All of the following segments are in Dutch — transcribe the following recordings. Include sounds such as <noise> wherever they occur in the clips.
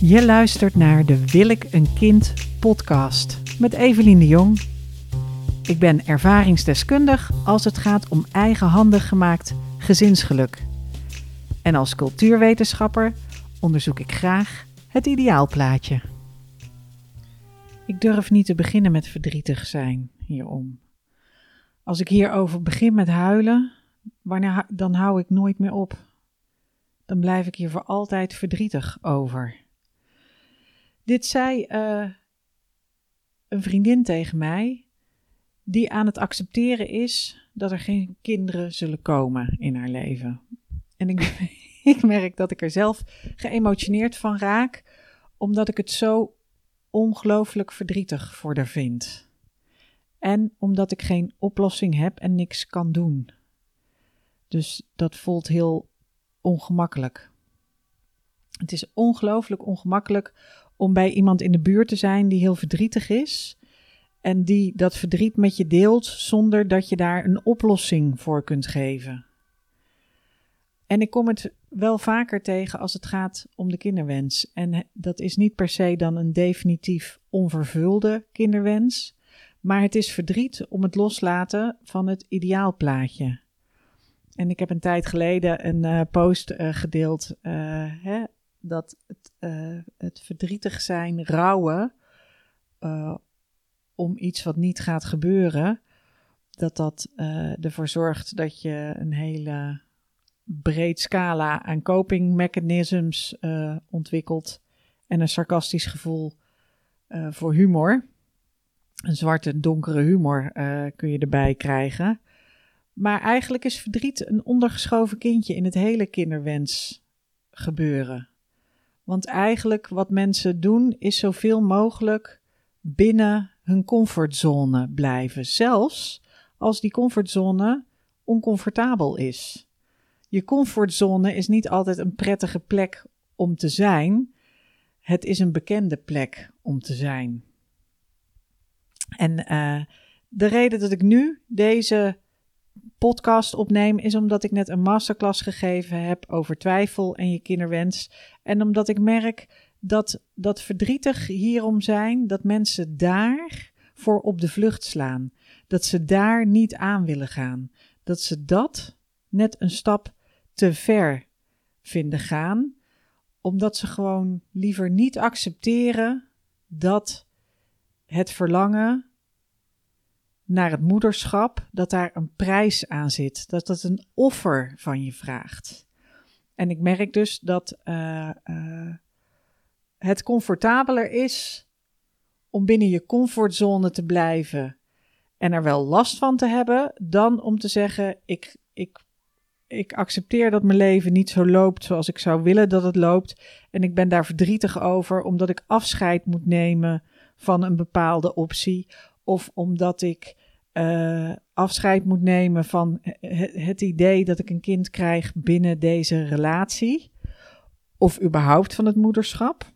Je luistert naar de Wil ik een kind podcast met Evelien de Jong. Ik ben ervaringsdeskundig als het gaat om eigenhandig gemaakt gezinsgeluk. En als cultuurwetenschapper onderzoek ik graag het ideaalplaatje. Ik durf niet te beginnen met verdrietig zijn hierom. Als ik hierover begin met huilen, dan hou ik nooit meer op. Dan blijf ik hier voor altijd verdrietig over. Dit zei uh, een vriendin tegen mij, die aan het accepteren is dat er geen kinderen zullen komen in haar leven. En ik, <laughs> ik merk dat ik er zelf geëmotioneerd van raak, omdat ik het zo ongelooflijk verdrietig voor haar vind. En omdat ik geen oplossing heb en niks kan doen. Dus dat voelt heel ongemakkelijk. Het is ongelooflijk ongemakkelijk om bij iemand in de buurt te zijn die heel verdrietig is. En die dat verdriet met je deelt zonder dat je daar een oplossing voor kunt geven. En ik kom het wel vaker tegen als het gaat om de kinderwens. En dat is niet per se dan een definitief onvervulde kinderwens. Maar het is verdriet om het loslaten van het ideaalplaatje. En ik heb een tijd geleden een uh, post uh, gedeeld uh, hè, dat het, het verdrietig zijn, rouwen om iets wat niet gaat gebeuren, dat dat ervoor zorgt dat je een hele breed scala aan coping mechanisms ontwikkelt en een sarcastisch gevoel voor humor. Een zwarte, donkere humor kun je erbij krijgen. Maar eigenlijk is verdriet een ondergeschoven kindje in het hele kinderwens gebeuren. Want eigenlijk wat mensen doen is zoveel mogelijk binnen hun comfortzone blijven. Zelfs als die comfortzone oncomfortabel is. Je comfortzone is niet altijd een prettige plek om te zijn. Het is een bekende plek om te zijn. En uh, de reden dat ik nu deze podcast opneem, is omdat ik net een masterclass gegeven heb over twijfel en je kinderwens. En omdat ik merk dat dat verdrietig hierom zijn, dat mensen daar voor op de vlucht slaan. Dat ze daar niet aan willen gaan. Dat ze dat net een stap te ver vinden gaan, omdat ze gewoon liever niet accepteren dat het verlangen naar het moederschap, dat daar een prijs aan zit, dat dat een offer van je vraagt. En ik merk dus dat uh, uh, het comfortabeler is om binnen je comfortzone te blijven en er wel last van te hebben, dan om te zeggen: ik, ik, ik accepteer dat mijn leven niet zo loopt zoals ik zou willen dat het loopt. En ik ben daar verdrietig over, omdat ik afscheid moet nemen van een bepaalde optie of omdat ik uh, afscheid moet nemen van het, idee dat ik een kind krijg binnen deze relatie, of überhaupt van het moederschap.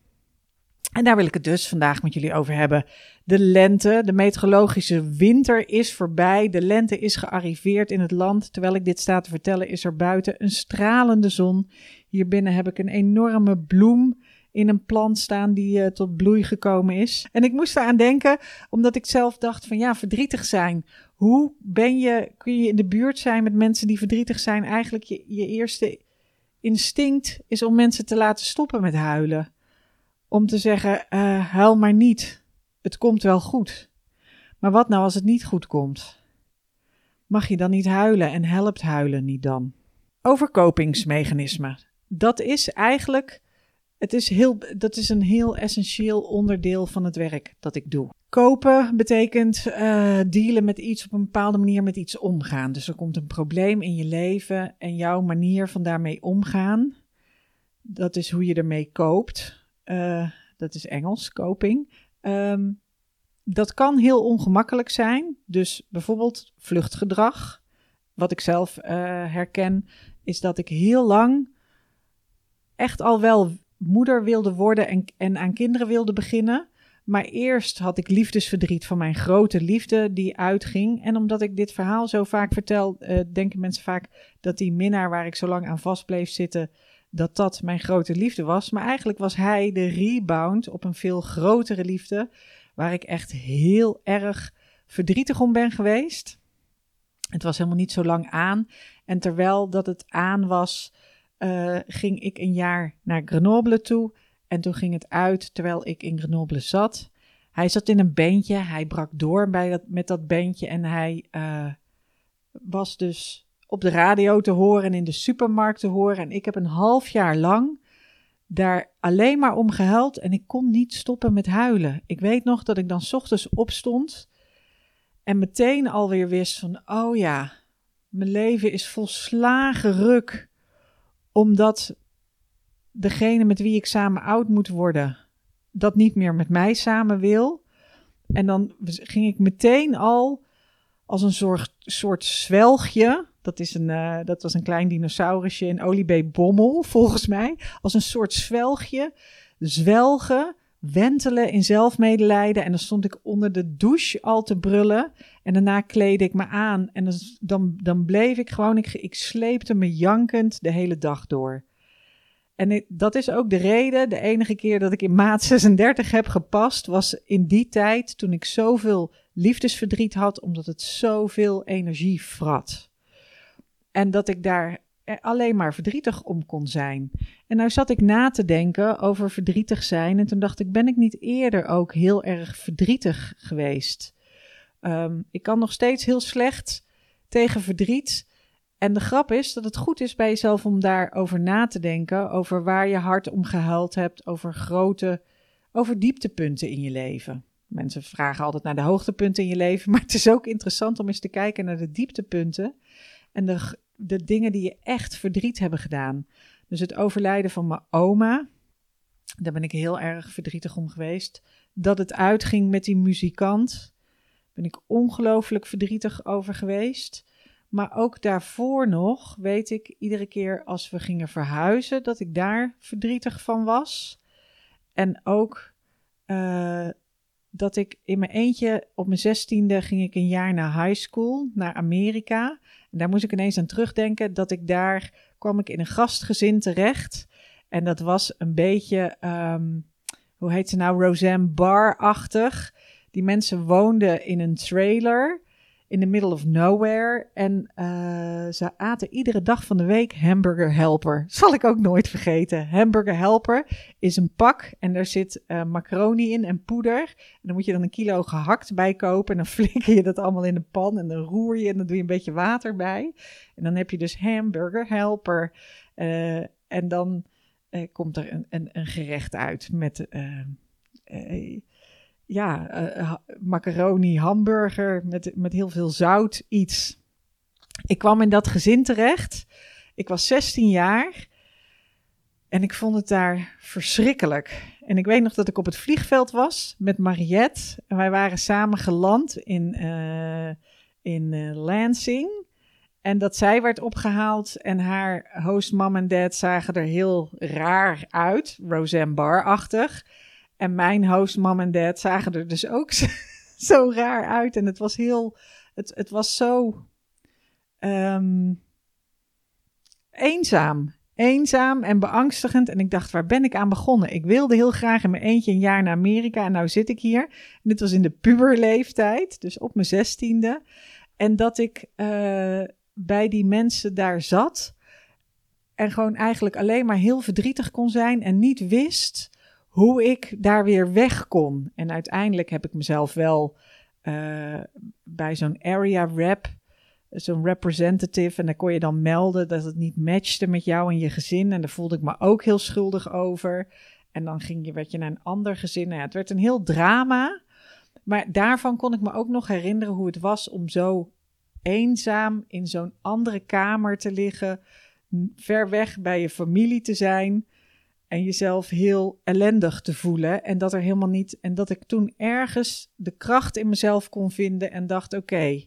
En daar wil ik het dus vandaag met jullie over hebben. De lente, de meteorologische winter is voorbij. De lente is gearriveerd in het land. Terwijl ik dit sta te vertellen, is er buiten een stralende zon. Hier binnen heb ik een enorme bloem in een plant staan die uh, tot bloei gekomen is. En ik moest eraan denken, omdat ik zelf dacht van ja, verdrietig zijn. Hoe ben je, kun je in de buurt zijn met mensen die verdrietig zijn? Eigenlijk je, je eerste instinct is om mensen te laten stoppen met huilen. Om te zeggen, uh, huil maar niet. Het komt wel goed. Maar wat nou als het niet goed komt? Mag je dan niet huilen en helpt huilen niet dan? Overkopingsmechanismen. Dat is eigenlijk het is heel, dat is een heel essentieel onderdeel van het werk dat ik doe. Kopen betekent uh, dealen met iets op een bepaalde manier met iets omgaan. Dus er komt een probleem in je leven en jouw manier van daarmee omgaan, dat is hoe je ermee koopt. Uh, dat is Engels, coping. Um, dat kan heel ongemakkelijk zijn. Dus bijvoorbeeld vluchtgedrag. Wat ik zelf uh, herken, is dat ik heel lang echt al wel moeder wilde worden en, aan kinderen wilde beginnen. Maar eerst had ik liefdesverdriet van mijn grote liefde die uitging. En omdat ik dit verhaal zo vaak vertel, uh, denken mensen vaak dat die minnaar waar ik zo lang aan vast bleef zitten, dat dat mijn grote liefde was. Maar eigenlijk was hij de rebound op een veel grotere liefde, waar ik echt heel erg verdrietig om ben geweest. Het was helemaal niet zo lang aan. En terwijl dat het aan was, uh, ging ik een jaar naar Grenoble toe. En toen ging het uit terwijl ik in Grenoble zat. Hij zat in een bandje, hij brak door bij dat, met dat bandje en hij uh, was dus op de radio te horen en in de supermarkt te horen. En ik heb een half jaar lang daar alleen maar om gehuild en ik kon niet stoppen met huilen. Ik weet nog dat ik dan ochtends opstond en meteen alweer wist van, oh ja, mijn leven is volslagen ruk, omdat degene met wie ik samen oud moet worden, dat niet meer met mij samen wil. En dan ging ik meteen al als een soort, soort zwelgje. Dat, is een, uh, dat was een klein dinosaurusje in Oliebee Bommel, <laughs> volgens mij. Als een soort zwelgje zwelgen, wentelen in zelfmedelijden. En dan stond ik onder de douche al te brullen. En daarna kleedde ik me aan. En dan, dan, bleef ik gewoon, ik, ik sleepte me jankend de hele dag door. En dat is ook de reden, de enige keer dat ik in maat 36 heb gepast, was in die tijd toen ik zoveel liefdesverdriet had, omdat het zoveel energie vrat. En dat ik daar alleen maar verdrietig om kon zijn. En nou zat ik na te denken over verdrietig zijn. En toen dacht ik, ben ik niet eerder ook heel erg verdrietig geweest? Um, ik kan nog steeds heel slecht tegen verdriet. En de grap is dat het goed is bij jezelf om daarover na te denken. Over waar je hart om gehuild hebt. Over grote, over dieptepunten in je leven. Mensen vragen altijd naar de hoogtepunten in je leven. <laughs> Maar het is ook interessant om eens te kijken naar de dieptepunten. En de, de dingen die je echt verdriet hebben gedaan. Dus het overlijden van mijn oma. Daar ben ik heel erg verdrietig om geweest. Dat het uitging met die muzikant. Ben ik ongelooflijk verdrietig over geweest. Maar ook daarvoor nog weet ik iedere keer als we gingen verhuizen dat ik daar verdrietig van was. En ook uh, dat ik in mijn eentje op mijn zestiende ging ik een jaar naar high school, naar Amerika. En daar moest ik ineens aan terugdenken dat ik daar kwam ik in een gastgezin terecht. En dat was een beetje, um, hoe heet ze nou, Roseanne Barr-achtig. Die mensen woonden in een trailer in the middle of nowhere. En uh, ze aten iedere dag van de week hamburger helper. <laughs> Zal ik ook nooit vergeten. Hamburger helper is een pak en daar zit uh, macaroni in en poeder. En dan moet je dan een kilo gehakt bij kopen. En dan <laughs> flikker je dat allemaal in de pan en dan roer je en dan doe je een beetje water bij. En dan heb je dus hamburger helper. Uh, en dan komt er een, een, een, gerecht uit met ja, uh, macaroni, hamburger met, met heel veel zout, iets. Ik kwam in dat gezin terecht. Ik was 16 jaar en ik vond het daar verschrikkelijk. En ik weet nog dat ik op het vliegveld was met Mariette. En wij waren samen geland in, uh, in Lansing. En dat zij werd opgehaald en haar host mom en dad zagen er heel raar uit, Roseanne Barr-achtig. En mijn host, en dad zagen er dus ook <laughs> zo, raar uit. En het was heel, het, het was zo um, eenzaam. Eenzaam en beangstigend. En ik dacht, waar ben ik aan begonnen? Ik wilde heel graag in mijn eentje een jaar naar Amerika. En nou zit ik hier. En dit was in de puberleeftijd, dus op mijn zestiende. En dat ik uh, bij die mensen daar zat. En gewoon eigenlijk alleen maar heel verdrietig kon zijn. En niet wist hoe ik daar weer weg kon. En uiteindelijk heb ik mezelf wel uh, bij zo'n area rep, zo'n representative, en daar kon je dan melden dat het niet matchte met jou en je gezin. En daar voelde ik me ook heel schuldig over. En dan ging je, werd je naar een ander gezin. Nou het werd een heel drama. Maar daarvan kon ik me ook nog herinneren hoe het was om zo eenzaam in zo'n andere kamer te liggen, ver weg bij je familie te zijn en jezelf heel ellendig te voelen. En dat er helemaal niet. En dat ik toen ergens de kracht in mezelf kon vinden en dacht: oké.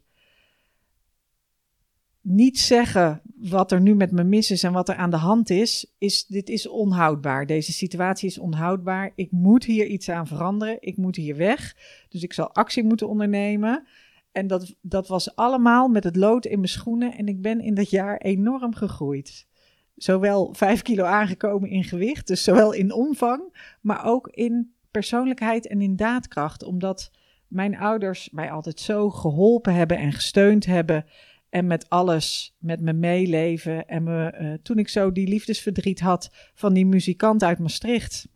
niet zeggen wat er nu met me mis is en wat er aan de hand is, is dit is onhoudbaar. Deze situatie is onhoudbaar. Ik moet hier iets aan veranderen. Ik moet hier weg. Dus ik zal actie moeten ondernemen. En dat, dat was allemaal met het lood in mijn schoenen. En ik ben in dat jaar enorm gegroeid. Zowel 5 kilo aangekomen in gewicht, dus zowel in omvang, maar ook in persoonlijkheid en in daadkracht. Omdat mijn ouders mij altijd zo geholpen hebben en gesteund hebben. En met alles met me meeleven. En me, uh, toen ik zo die liefdesverdriet had van die muzikant uit Maastricht.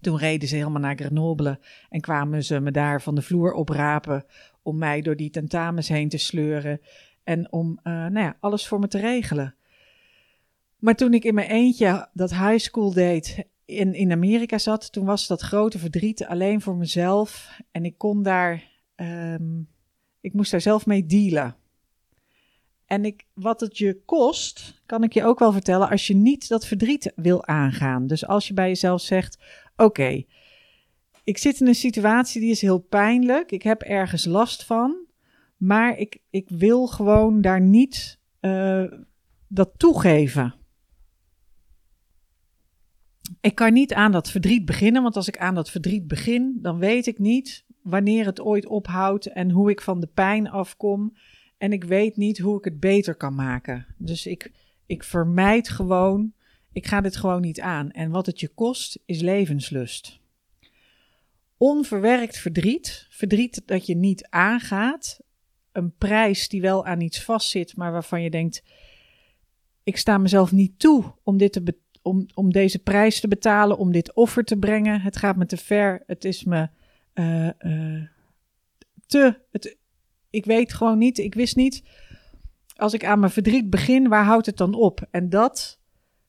Toen reden ze helemaal naar Grenoble en kwamen ze me daar van de vloer oprapen om mij door die tentamens heen te sleuren en om uh, nou ja, alles voor me te regelen. Maar toen ik in mijn eentje dat high school deed in, in Amerika zat, toen was dat grote verdriet alleen voor mezelf. En ik kon daar, um, ik moest daar zelf mee dealen. En ik, wat het je kost, kan ik je ook wel vertellen als je niet dat verdriet wil aangaan. Dus als je bij jezelf zegt: Oké, ik zit in een situatie die is heel pijnlijk, ik heb ergens last van, maar ik, ik wil gewoon daar niet uh, dat toegeven. Ik kan niet aan dat verdriet beginnen, want als ik aan dat verdriet begin, dan weet ik niet wanneer het ooit ophoudt en hoe ik van de pijn afkom. En ik weet niet hoe ik het beter kan maken. Dus ik, ik vermijd gewoon, ik ga dit gewoon niet aan. En wat het je kost, is levenslust. Onverwerkt verdriet, verdriet dat je niet aangaat, een prijs die wel aan iets vastzit, maar waarvan je denkt: ik sta mezelf niet toe om dit te betalen om, om deze prijs te betalen, om dit offer te brengen. Het gaat me te ver. Het is me uh, uh, te. Het, ik weet gewoon niet. Ik wist niet. Als ik aan mijn verdriet begin, waar houdt het dan op? En dat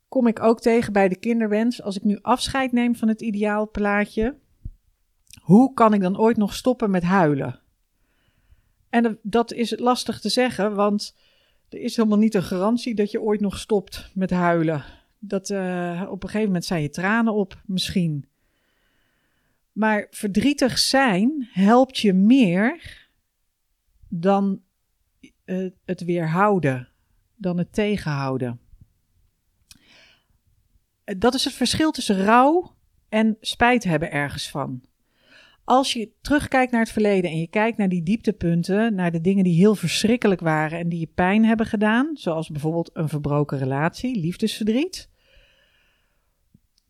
kom ik ook tegen bij de kinderwens. Als ik nu afscheid neem van het ideaalplaatje, hoe kan ik dan ooit nog stoppen met huilen? En dat is lastig te zeggen, want er is helemaal niet een garantie dat je ooit nog stopt met huilen. Dat uh, op een gegeven moment zijn je tranen op, misschien. Maar verdrietig zijn helpt je meer dan uh, het weerhouden, dan het tegenhouden. Dat is het verschil tussen rouw en spijt hebben ergens van. Als je terugkijkt naar het verleden en je kijkt naar die dieptepunten, naar de dingen die heel verschrikkelijk waren en die je pijn hebben gedaan, zoals bijvoorbeeld een verbroken relatie, liefdesverdriet,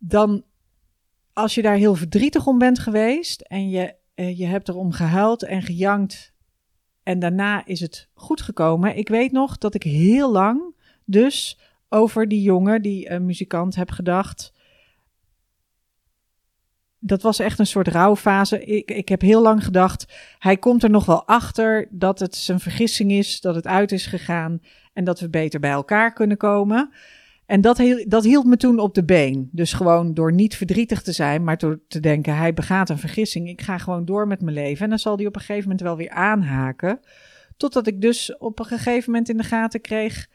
dan als je daar heel verdrietig om bent geweest en je, uh, je hebt erom gehuild en gejankt en daarna is het goed gekomen. Ik weet nog dat ik heel lang dus over die jongen, die uh, muzikant, heb gedacht. Dat was echt een soort rouwfase. Ik, ik heb heel lang gedacht, hij komt er nog wel achter dat het zijn vergissing is, dat het uit is gegaan en dat we beter bij elkaar kunnen komen. En dat, dat hield me toen op de been. Dus gewoon door niet verdrietig te zijn, maar door te denken: hij begaat een vergissing. Ik ga gewoon door met mijn leven. En dan zal hij op een gegeven moment wel weer aanhaken. Totdat ik dus op een gegeven moment in de gaten kreeg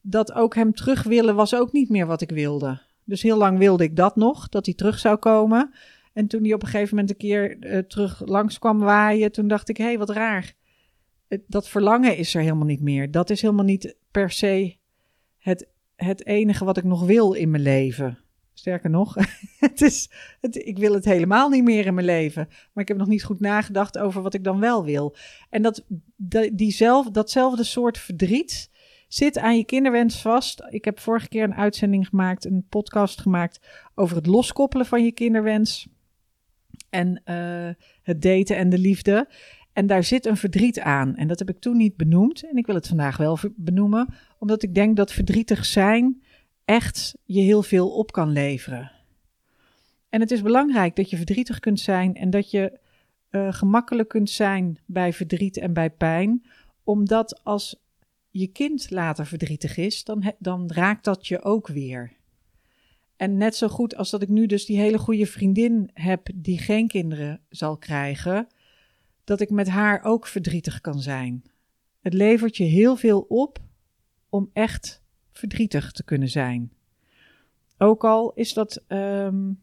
dat ook hem terug willen was ook niet meer wat ik wilde. Dus heel lang wilde ik dat nog, dat hij terug zou komen. En toen hij op een gegeven moment een keer uh, terug langs kwam waaien, toen dacht ik: hé, hey, wat raar. Dat verlangen is er helemaal niet meer. Dat is helemaal niet per se het het enige wat ik nog wil in mijn leven. Sterker nog, <laughs> het is, ik wil het helemaal niet meer in mijn leven. Maar ik heb nog niet goed nagedacht over wat ik dan wel wil. En dat, diezelf, datzelfde soort verdriet zit aan je kinderwens vast. Ik heb vorige keer een uitzending gemaakt, een podcast gemaakt over het loskoppelen van je kinderwens. En uh, het daten en de liefde. En daar zit een verdriet aan. En dat heb ik toen niet benoemd. En ik wil het vandaag wel benoemen, omdat ik denk dat verdrietig zijn echt je heel veel op kan leveren. En het is belangrijk dat je verdrietig kunt zijn en dat je uh, gemakkelijk kunt zijn bij verdriet en bij pijn, omdat als je kind later verdrietig is, dan, dan raakt dat je ook weer. En net zo goed als dat ik nu dus die hele goede vriendin heb die geen kinderen zal krijgen, dat ik met haar ook verdrietig kan zijn. Het levert je heel veel op om echt verdrietig te kunnen zijn. Ook al is dat um,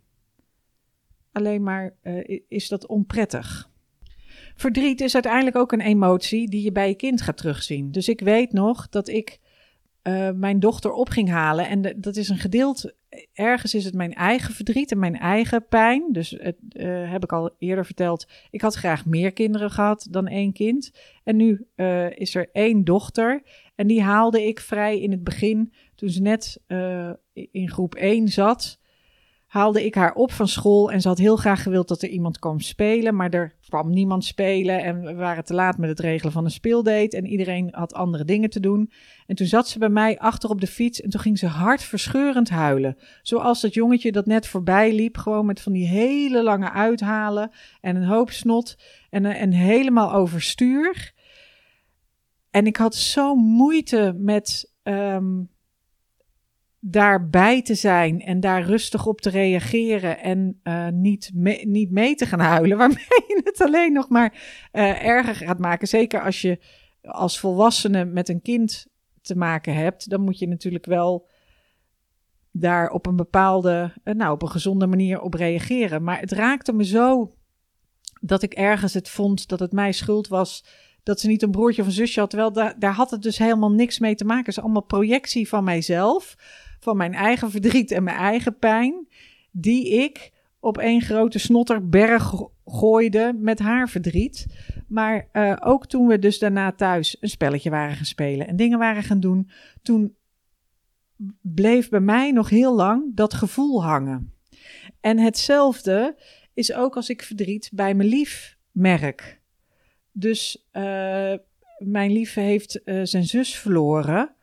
alleen maar uh, is dat onprettig. Verdriet is uiteindelijk ook een emotie die je bij je kind gaat terugzien. Dus ik weet nog dat ik uh, mijn dochter op ging halen. En dat is een gedeelte. Ergens is het mijn eigen verdriet en mijn eigen pijn. Dus het uh, heb ik al eerder verteld. Ik had graag meer kinderen gehad dan één kind. En nu uh, is er één dochter. En die haalde ik vrij in het begin toen ze net uh, in groep 1 zat, haalde ik haar op van school en ze had heel graag gewild dat er iemand kwam spelen, maar er kwam niemand spelen en we waren te laat met het regelen van een speeldate en iedereen had andere dingen te doen. En toen zat ze bij mij achter op de fiets en toen ging ze hartverscheurend huilen. Zoals dat jongetje dat net voorbij liep, gewoon met van die hele lange uithalen en een hoop snot en, en helemaal overstuur. En ik had zo moeite met um, daarbij te zijn en daar rustig op te reageren en uh, niet, niet mee te gaan huilen, <laughs> waarmee je het alleen nog maar uh, erger gaat maken. Zeker als je als volwassene met een kind te maken hebt, dan moet je natuurlijk wel daar op een bepaalde, uh, nou, op een gezonde manier op reageren. Maar het raakte me zo dat ik ergens het vond dat het mij schuld was dat ze niet een broertje of een zusje had. Terwijl daar, daar had het dus helemaal niks mee te maken. Het is allemaal projectie van mijzelf van mijn eigen verdriet en mijn eigen pijn, die ik op één grote snotterberg gooide met haar verdriet. Maar uh, ook toen we dus daarna thuis een spelletje waren gaan spelen en dingen waren gaan doen, toen bleef bij mij nog heel lang dat gevoel hangen. En hetzelfde is ook als ik verdriet bij mijn lief merk. Dus uh, mijn lief heeft uh, zijn zus verloren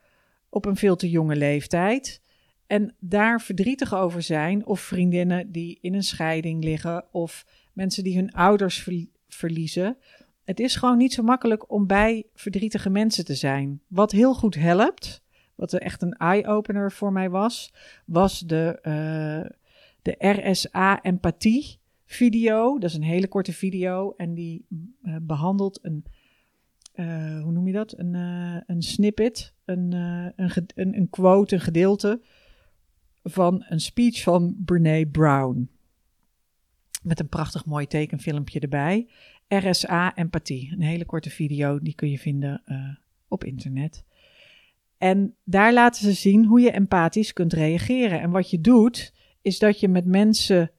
op een veel te jonge leeftijd en daar verdrietig over zijn, of vriendinnen die in een scheiding liggen, of mensen die hun ouders verliezen. Het is gewoon niet zo makkelijk om bij verdrietige mensen te zijn. Wat heel goed helpt, wat echt een eye-opener voor mij was, was de, uh, de RSA-empathie video. Dat is een hele korte video en die uh, behandelt een, uh, hoe noem je dat? Een, een snippet, een, een, een quote, een gedeelte van een speech van Brene Brown. Met een prachtig mooi tekenfilmpje erbij. RSA Empathie. Een hele korte video, die kun je vinden uh, op internet. En daar laten ze zien hoe je empathisch kunt reageren. En wat je doet, is dat je met mensen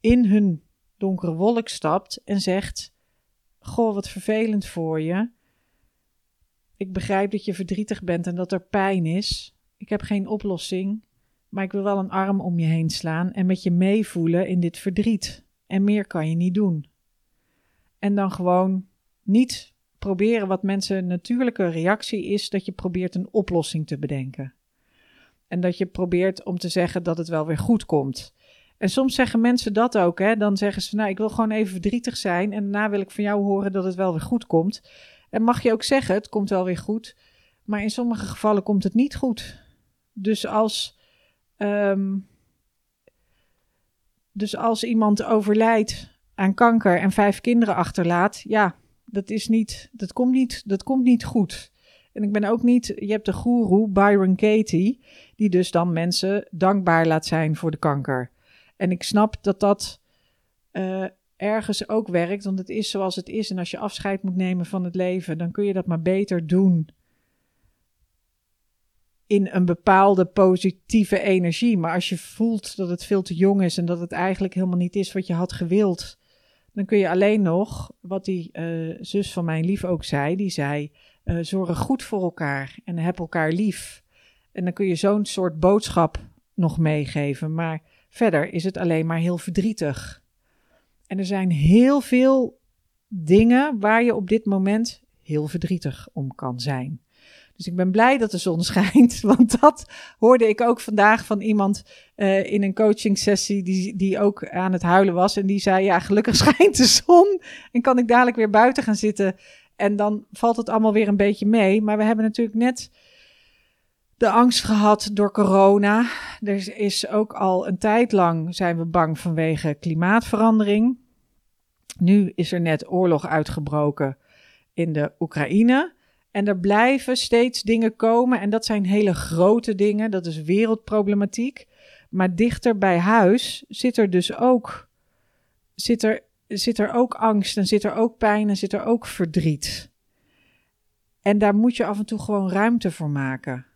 in hun donkere wolk stapt en zegt: Goh, wat vervelend voor je. Ik begrijp dat je verdrietig bent en dat er pijn is. Ik heb geen oplossing. Maar ik wil wel een arm om je heen slaan en met je meevoelen in dit verdriet. En meer kan je niet doen. En dan gewoon niet proberen wat mensen natuurlijke reactie is, dat je probeert een oplossing te bedenken. En dat je probeert om te zeggen dat het wel weer goed komt. En soms zeggen mensen dat ook, hè? Dan zeggen ze, nou, ik wil gewoon even verdrietig zijn en daarna wil ik van jou horen dat het wel weer goed komt. En mag je ook zeggen, het komt wel weer goed, maar in sommige gevallen komt het niet goed. Dus als Um, dus als iemand overlijdt aan kanker en vijf kinderen achterlaat, ja, dat is niet, dat komt niet, dat komt niet goed. En ik ben ook niet, je hebt de goeroe Byron Katie, die dus dan mensen dankbaar laat zijn voor de kanker. En ik snap dat dat uh, ergens ook werkt, want het is zoals het is. En als je afscheid moet nemen van het leven, dan kun je dat maar beter doen in een bepaalde positieve energie. Maar als je voelt dat het veel te jong is en dat het eigenlijk helemaal niet is wat je had gewild, dan kun je alleen nog, wat die uh, zus van mijn lief ook zei, die zei: uh, zorg goed voor elkaar en heb elkaar lief. En dan kun je zo'n soort boodschap nog meegeven. Maar verder is het alleen maar heel verdrietig. En er zijn heel veel dingen waar je op dit moment heel verdrietig om kan zijn. Dus ik ben blij dat de zon <laughs> schijnt. Want dat hoorde ik ook vandaag van iemand uh, in een coaching sessie die, die ook aan het huilen was. En die zei, ja, gelukkig <laughs> schijnt de zon. En kan ik dadelijk weer buiten gaan zitten. En dan valt het allemaal weer een beetje mee. Maar we hebben natuurlijk net de angst gehad door corona. Er is ook al een tijd lang zijn we bang vanwege klimaatverandering. Nu is er net oorlog uitgebroken in de Oekraïne. En er blijven steeds dingen komen. En dat zijn hele grote dingen. Dat is wereldproblematiek. Maar dichter bij huis zit er dus ook, zit er, zit er ook angst en zit er ook pijn en zit er ook verdriet. En daar moet je af en toe gewoon ruimte voor maken.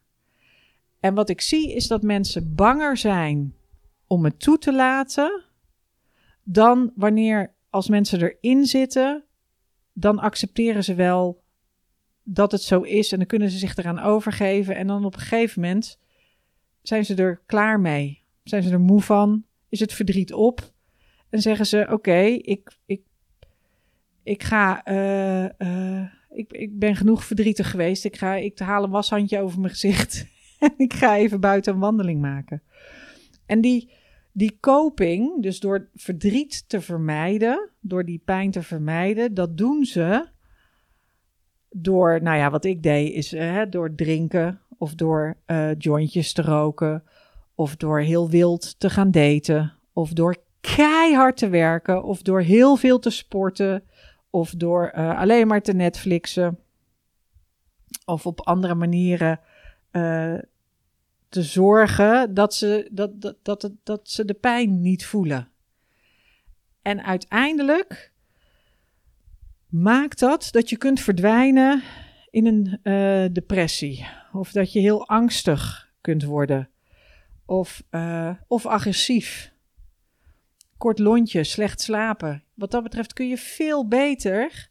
En wat ik zie is dat mensen banger zijn om het toe te laten dan wanneer als mensen erin zitten, dan accepteren ze wel dat het zo is en dan kunnen ze zich eraan overgeven. En dan op een gegeven moment zijn ze er klaar mee? Zijn ze er moe van? Is het verdriet op? En zeggen ze: Oké, ik, ik, ik ga. eh, eh, ik, ik ben genoeg verdrietig geweest. Ik, ga, ik haal een washandje over mijn gezicht. <laughs> en ik ga even buiten een wandeling maken. En die, die coping, dus door verdriet te vermijden, door die pijn te vermijden, dat doen ze door, nou ja, wat ik deed, is eh, door drinken of door eh, jointjes te roken of door heel wild te gaan daten of door keihard te werken of door heel veel te sporten of door eh, alleen maar te Netflixen of op andere manieren te zorgen dat ze, dat, dat, dat, dat ze de pijn niet voelen. En uiteindelijk maakt dat dat je kunt verdwijnen in een eh, depressie. Of dat je heel angstig kunt worden. Of, eh, of agressief. Kort lontje, slecht slapen. Wat dat betreft kun je veel beter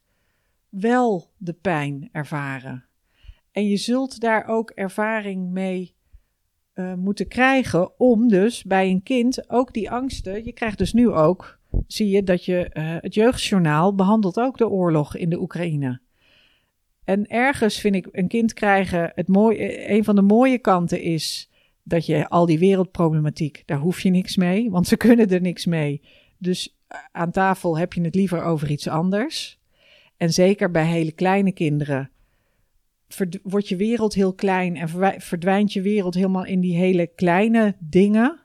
wel de pijn ervaren. En je zult daar ook ervaring mee eh, moeten krijgen om dus bij een kind ook die angsten. Je krijgt dus nu ook, zie je dat je eh, het jeugdjournaal behandelt ook de oorlog in de Oekraïne. En ergens vind ik een kind krijgen, het mooie, een van de mooie kanten is dat je al die wereldproblematiek, daar hoef je niks mee, want ze kunnen er niks mee. Dus eh, aan tafel heb je het liever over iets anders. En zeker bij hele kleine kinderen wordt je wereld heel klein en verdwijnt je wereld helemaal in die hele kleine dingen.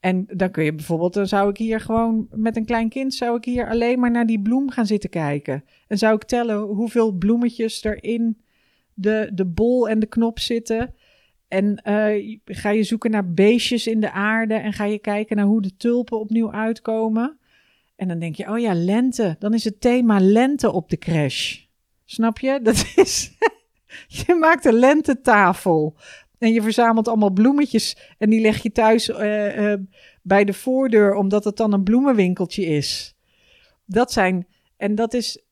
En dan kun je bijvoorbeeld, dan zou ik hier gewoon met een klein kind, zou ik hier alleen maar naar die bloem gaan zitten kijken. En zou ik tellen hoeveel bloemetjes er in de, de bol en de knop zitten. En eh, ga je zoeken naar beestjes in de aarde en ga je kijken naar hoe de tulpen opnieuw uitkomen. En dan denk je, oh ja, lente. Dan is het thema lente op de crash. Snap je? Dat is. <laughs> je maakt een lentetafel. En je verzamelt allemaal bloemetjes. En die leg je thuis eh, eh, bij de voordeur, omdat het dan een bloemenwinkeltje is. Dat zijn. En dat is,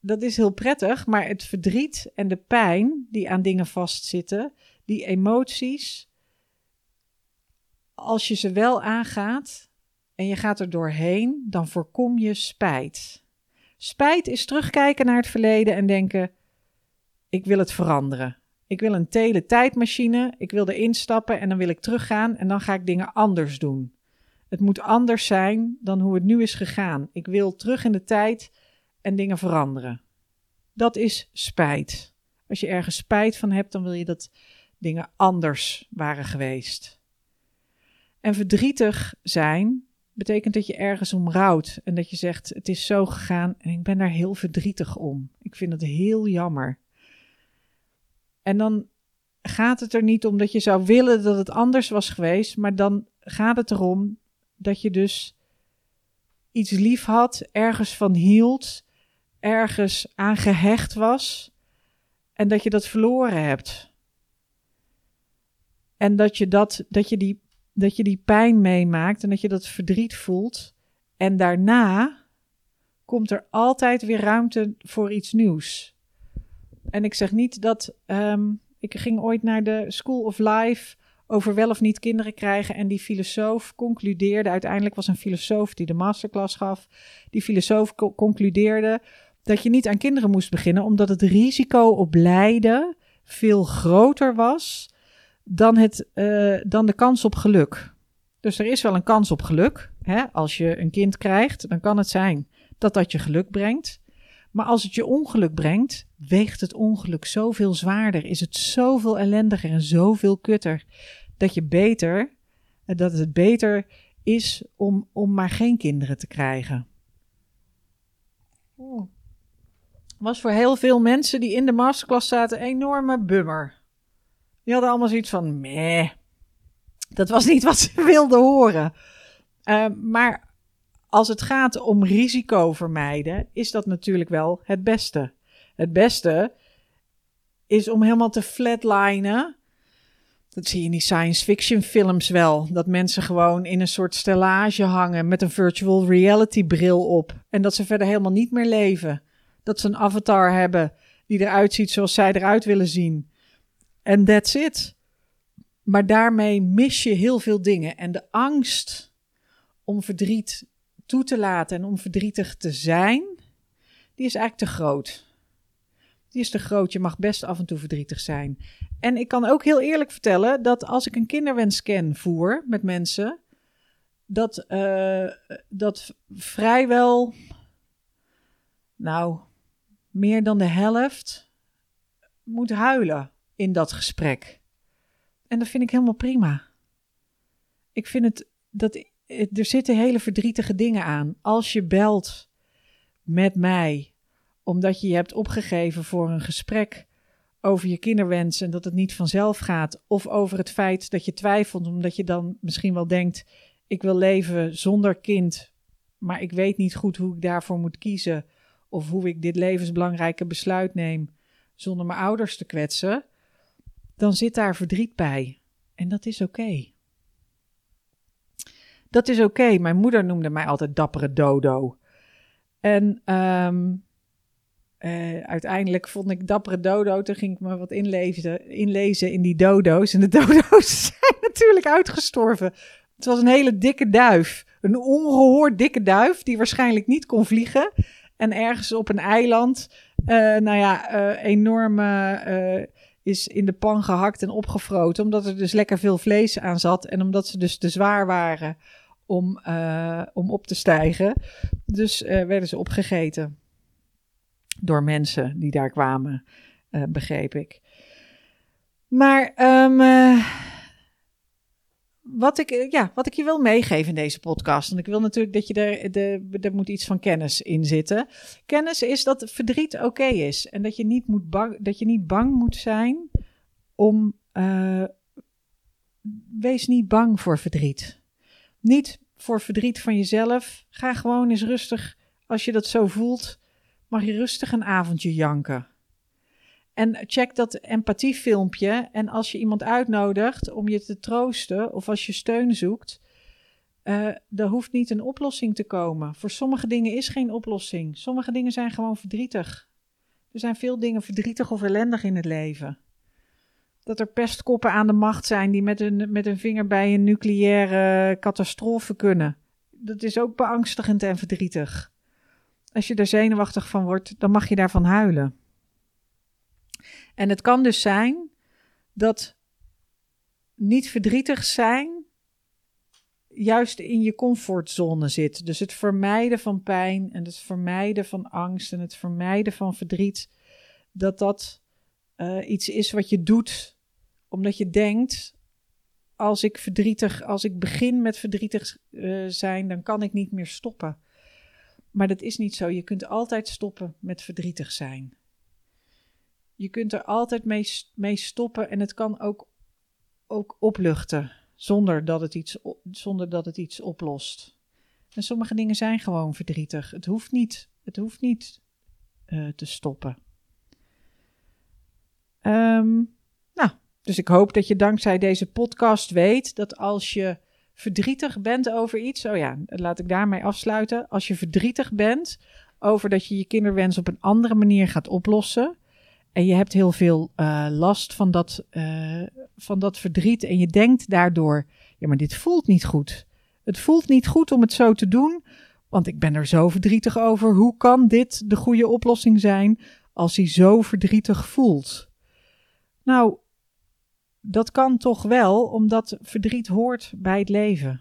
dat is heel prettig. Maar het verdriet en de pijn die aan dingen vastzitten, die emoties. Als je ze wel aangaat en je gaat er doorheen, dan voorkom je spijt. Spijt is terugkijken naar het verleden en denken: ik wil het veranderen. Ik wil een teletijdmachine, ik wil erin stappen en dan wil ik teruggaan en dan ga ik dingen anders doen. Het moet anders zijn dan hoe het nu is gegaan. Ik wil terug in de tijd en dingen veranderen. Dat is spijt. Als je ergens spijt van hebt, dan wil je dat dingen anders waren geweest. En verdrietig zijn betekent dat je ergens om rouwt en dat je zegt: Het is zo gegaan en ik ben daar heel verdrietig om. Ik vind het heel jammer. En dan gaat het er niet om dat je zou willen dat het anders was geweest, maar dan gaat het erom dat je dus iets lief had, ergens van hield, ergens aan gehecht was en dat je dat verloren hebt. En dat je, dat, dat, je die, dat je die pijn meemaakt en dat je dat verdriet voelt. En daarna komt er altijd weer ruimte voor iets nieuws. En ik zeg niet dat. ehm, ik ging ooit naar de School of Life over wel of niet kinderen krijgen. En die filosoof concludeerde. Uiteindelijk was een filosoof die de masterclass gaf. Die filosoof co- concludeerde dat je niet aan kinderen moest beginnen, omdat het risico op lijden veel groter was dan, het, eh, dan de kans op geluk. Dus er is wel een kans op geluk. Hè? Als je een kind krijgt, dan kan het zijn dat dat je geluk brengt. Maar als het je ongeluk brengt, weegt het ongeluk zoveel zwaarder, is het zoveel ellendiger en zoveel kutter, dat je beter, eh, dat het beter is om, om maar geen kinderen te krijgen. Oeh. Was voor heel veel mensen die in de masterclass zaten een enorme bummer. Die hadden allemaal zoiets van, meh, dat was niet wat ze <laughs> wilden horen. Uh, maar als het gaat om risico vermijden, is dat natuurlijk wel het beste. Het beste is om helemaal te flatlinen. Dat zie je in die science fiction films wel. Dat mensen gewoon in een soort stellage hangen met een virtual reality bril op. En dat ze verder helemaal niet meer leven. Dat ze een avatar hebben die eruit ziet zoals zij eruit willen zien. En that's it. maar daarmee mis je heel veel dingen. En de angst om verdriet toe te laten en om verdrietig te zijn, die is eigenlijk te groot. Die is te groot. Je mag best af en toe verdrietig zijn. En ik kan ook heel eerlijk vertellen dat als ik een kinderwenscan voer met mensen, dat, uh, dat vrijwel, nou, meer dan de helft moet huilen in dat gesprek. En dat vind ik helemaal prima. Ik vind het dat er zitten hele verdrietige dingen aan. Als je belt met mij omdat je je hebt opgegeven voor een gesprek over je kinderwens en dat het niet vanzelf gaat, of over het feit dat je twijfelt omdat je dan misschien wel denkt: ik wil leven zonder kind, maar ik weet niet goed hoe ik daarvoor moet kiezen, of hoe ik dit levensbelangrijke besluit neem zonder mijn ouders te kwetsen, dan zit daar verdriet bij. En dat is oké. Dat is oké. Mijn moeder noemde mij altijd dappere dodo. En ehm, eh, uiteindelijk vond ik dappere dodo. Toen ging ik me wat inlezen, inlezen in die dodo's. En de <laughs> dodo's zijn natuurlijk uitgestorven. Het was een hele dikke duif. Een ongehoord dikke duif die waarschijnlijk niet kon vliegen. En ergens op een eiland, uh, nou ja, uh, enorme is in de pan gehakt en opgefroten. Omdat er dus lekker veel vlees aan zat. En omdat ze dus te zwaar waren om, uh, om op te stijgen. Dus uh, werden ze opgegeten. Door mensen die daar kwamen, uh, begreep ik. Maar um, wat, ik, ja, wat ik je wil meegeven in deze podcast. En ik wil natuurlijk dat je er, de, er moet iets van kennis in zitten. Kennis is dat verdriet oké is. En dat je, niet moet bang, dat je niet bang moet zijn om. wees niet bang voor verdriet. Niet voor verdriet van jezelf. Ga gewoon eens rustig, als je dat zo voelt, mag je rustig een avondje janken. En check dat empathiefilmpje. En als je iemand uitnodigt om je te troosten of als je steun zoekt, uh, er hoeft niet een oplossing te komen. Voor sommige dingen is geen oplossing. Sommige dingen zijn gewoon verdrietig. Er zijn veel dingen verdrietig of ellendig in het leven dat er pestkoppen aan de macht zijn die met een, met een vinger bij een nucleaire catastrofe kunnen. Dat is ook beangstigend en verdrietig. Als je er zenuwachtig van wordt, dan mag je daarvan huilen. En het kan dus zijn dat niet verdrietig zijn juist in je comfortzone zit. Dus het vermijden van pijn en het vermijden van angst en het vermijden van verdriet, dat dat uh, iets is wat je doet omdat je denkt, als ik verdrietig, als ik begin met verdrietig uh, zijn, dan kan ik niet meer stoppen. Maar dat is niet zo. Je kunt altijd stoppen met verdrietig zijn. Je kunt er altijd mee, mee stoppen en het kan ook, ook opluchten zonder dat, het iets, zonder dat het iets oplost. En sommige dingen zijn gewoon verdrietig. Het hoeft niet, het hoeft niet uh, te stoppen. Um, dus ik hoop dat je dankzij deze podcast weet dat als je verdrietig bent over iets, oh ja, laat ik daarmee afsluiten. Als je verdrietig bent over dat je je kinderwens op een andere manier gaat oplossen en je hebt heel veel uh, last van dat, uh, van dat verdriet en je denkt daardoor, ja, maar dit voelt niet goed. Het voelt niet goed om het zo te doen, want ik ben er zo verdrietig over. Hoe kan dit de goede oplossing zijn als hij zo verdrietig voelt? Nou, dat kan toch wel, omdat verdriet hoort bij het leven.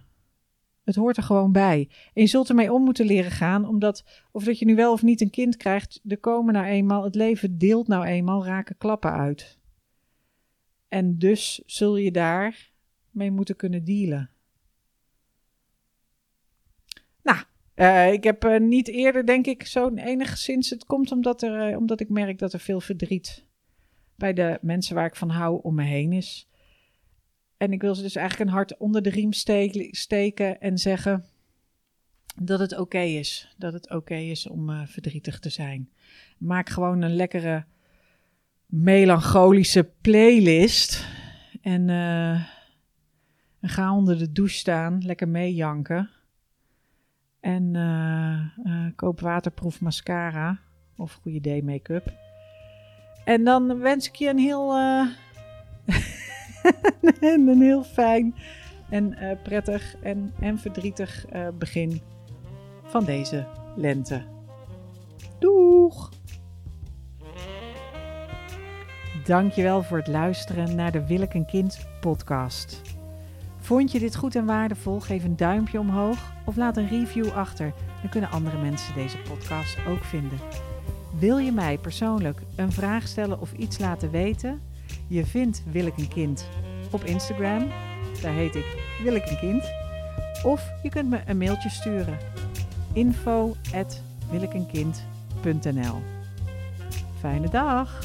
Het hoort er gewoon bij. En je zult ermee om moeten leren gaan, omdat of dat je nu wel of niet een kind krijgt, er komen nou eenmaal, het leven deelt nou eenmaal raken klappen uit. En dus zul je daar mee moeten kunnen dealen. Nou, uh, ik heb uh, niet eerder, denk ik, zo'n enigszins. Het komt omdat, er, uh, omdat ik merk dat er veel verdriet bij de mensen waar ik van hou om me heen is. En ik wil ze dus eigenlijk een hart onder de riem steken en zeggen dat het oké is. Dat het oké is om uh, verdrietig te zijn. Maak gewoon een lekkere melancholische playlist. En, uh, en ga onder de douche staan, lekker meejanken. En uh, koop waterproef mascara of goede day make-up. En dan wens ik je een heel. <laughs> en een heel fijn en eh, prettig en, en verdrietig eh, begin van deze lente. Doeg! Dankjewel voor het luisteren naar de Wil ik een kind podcast. Vond je dit goed en waardevol? Geef een duimpje omhoog of laat een review achter. Dan kunnen andere mensen deze podcast ook vinden. Wil je mij persoonlijk een vraag stellen of iets laten weten? Je vindt Wil ik een kind op Instagram. Daar heet ik Wil ik een kind. Of je kunt me een mailtje sturen. info@wilikeenkind.nl Fijne dag!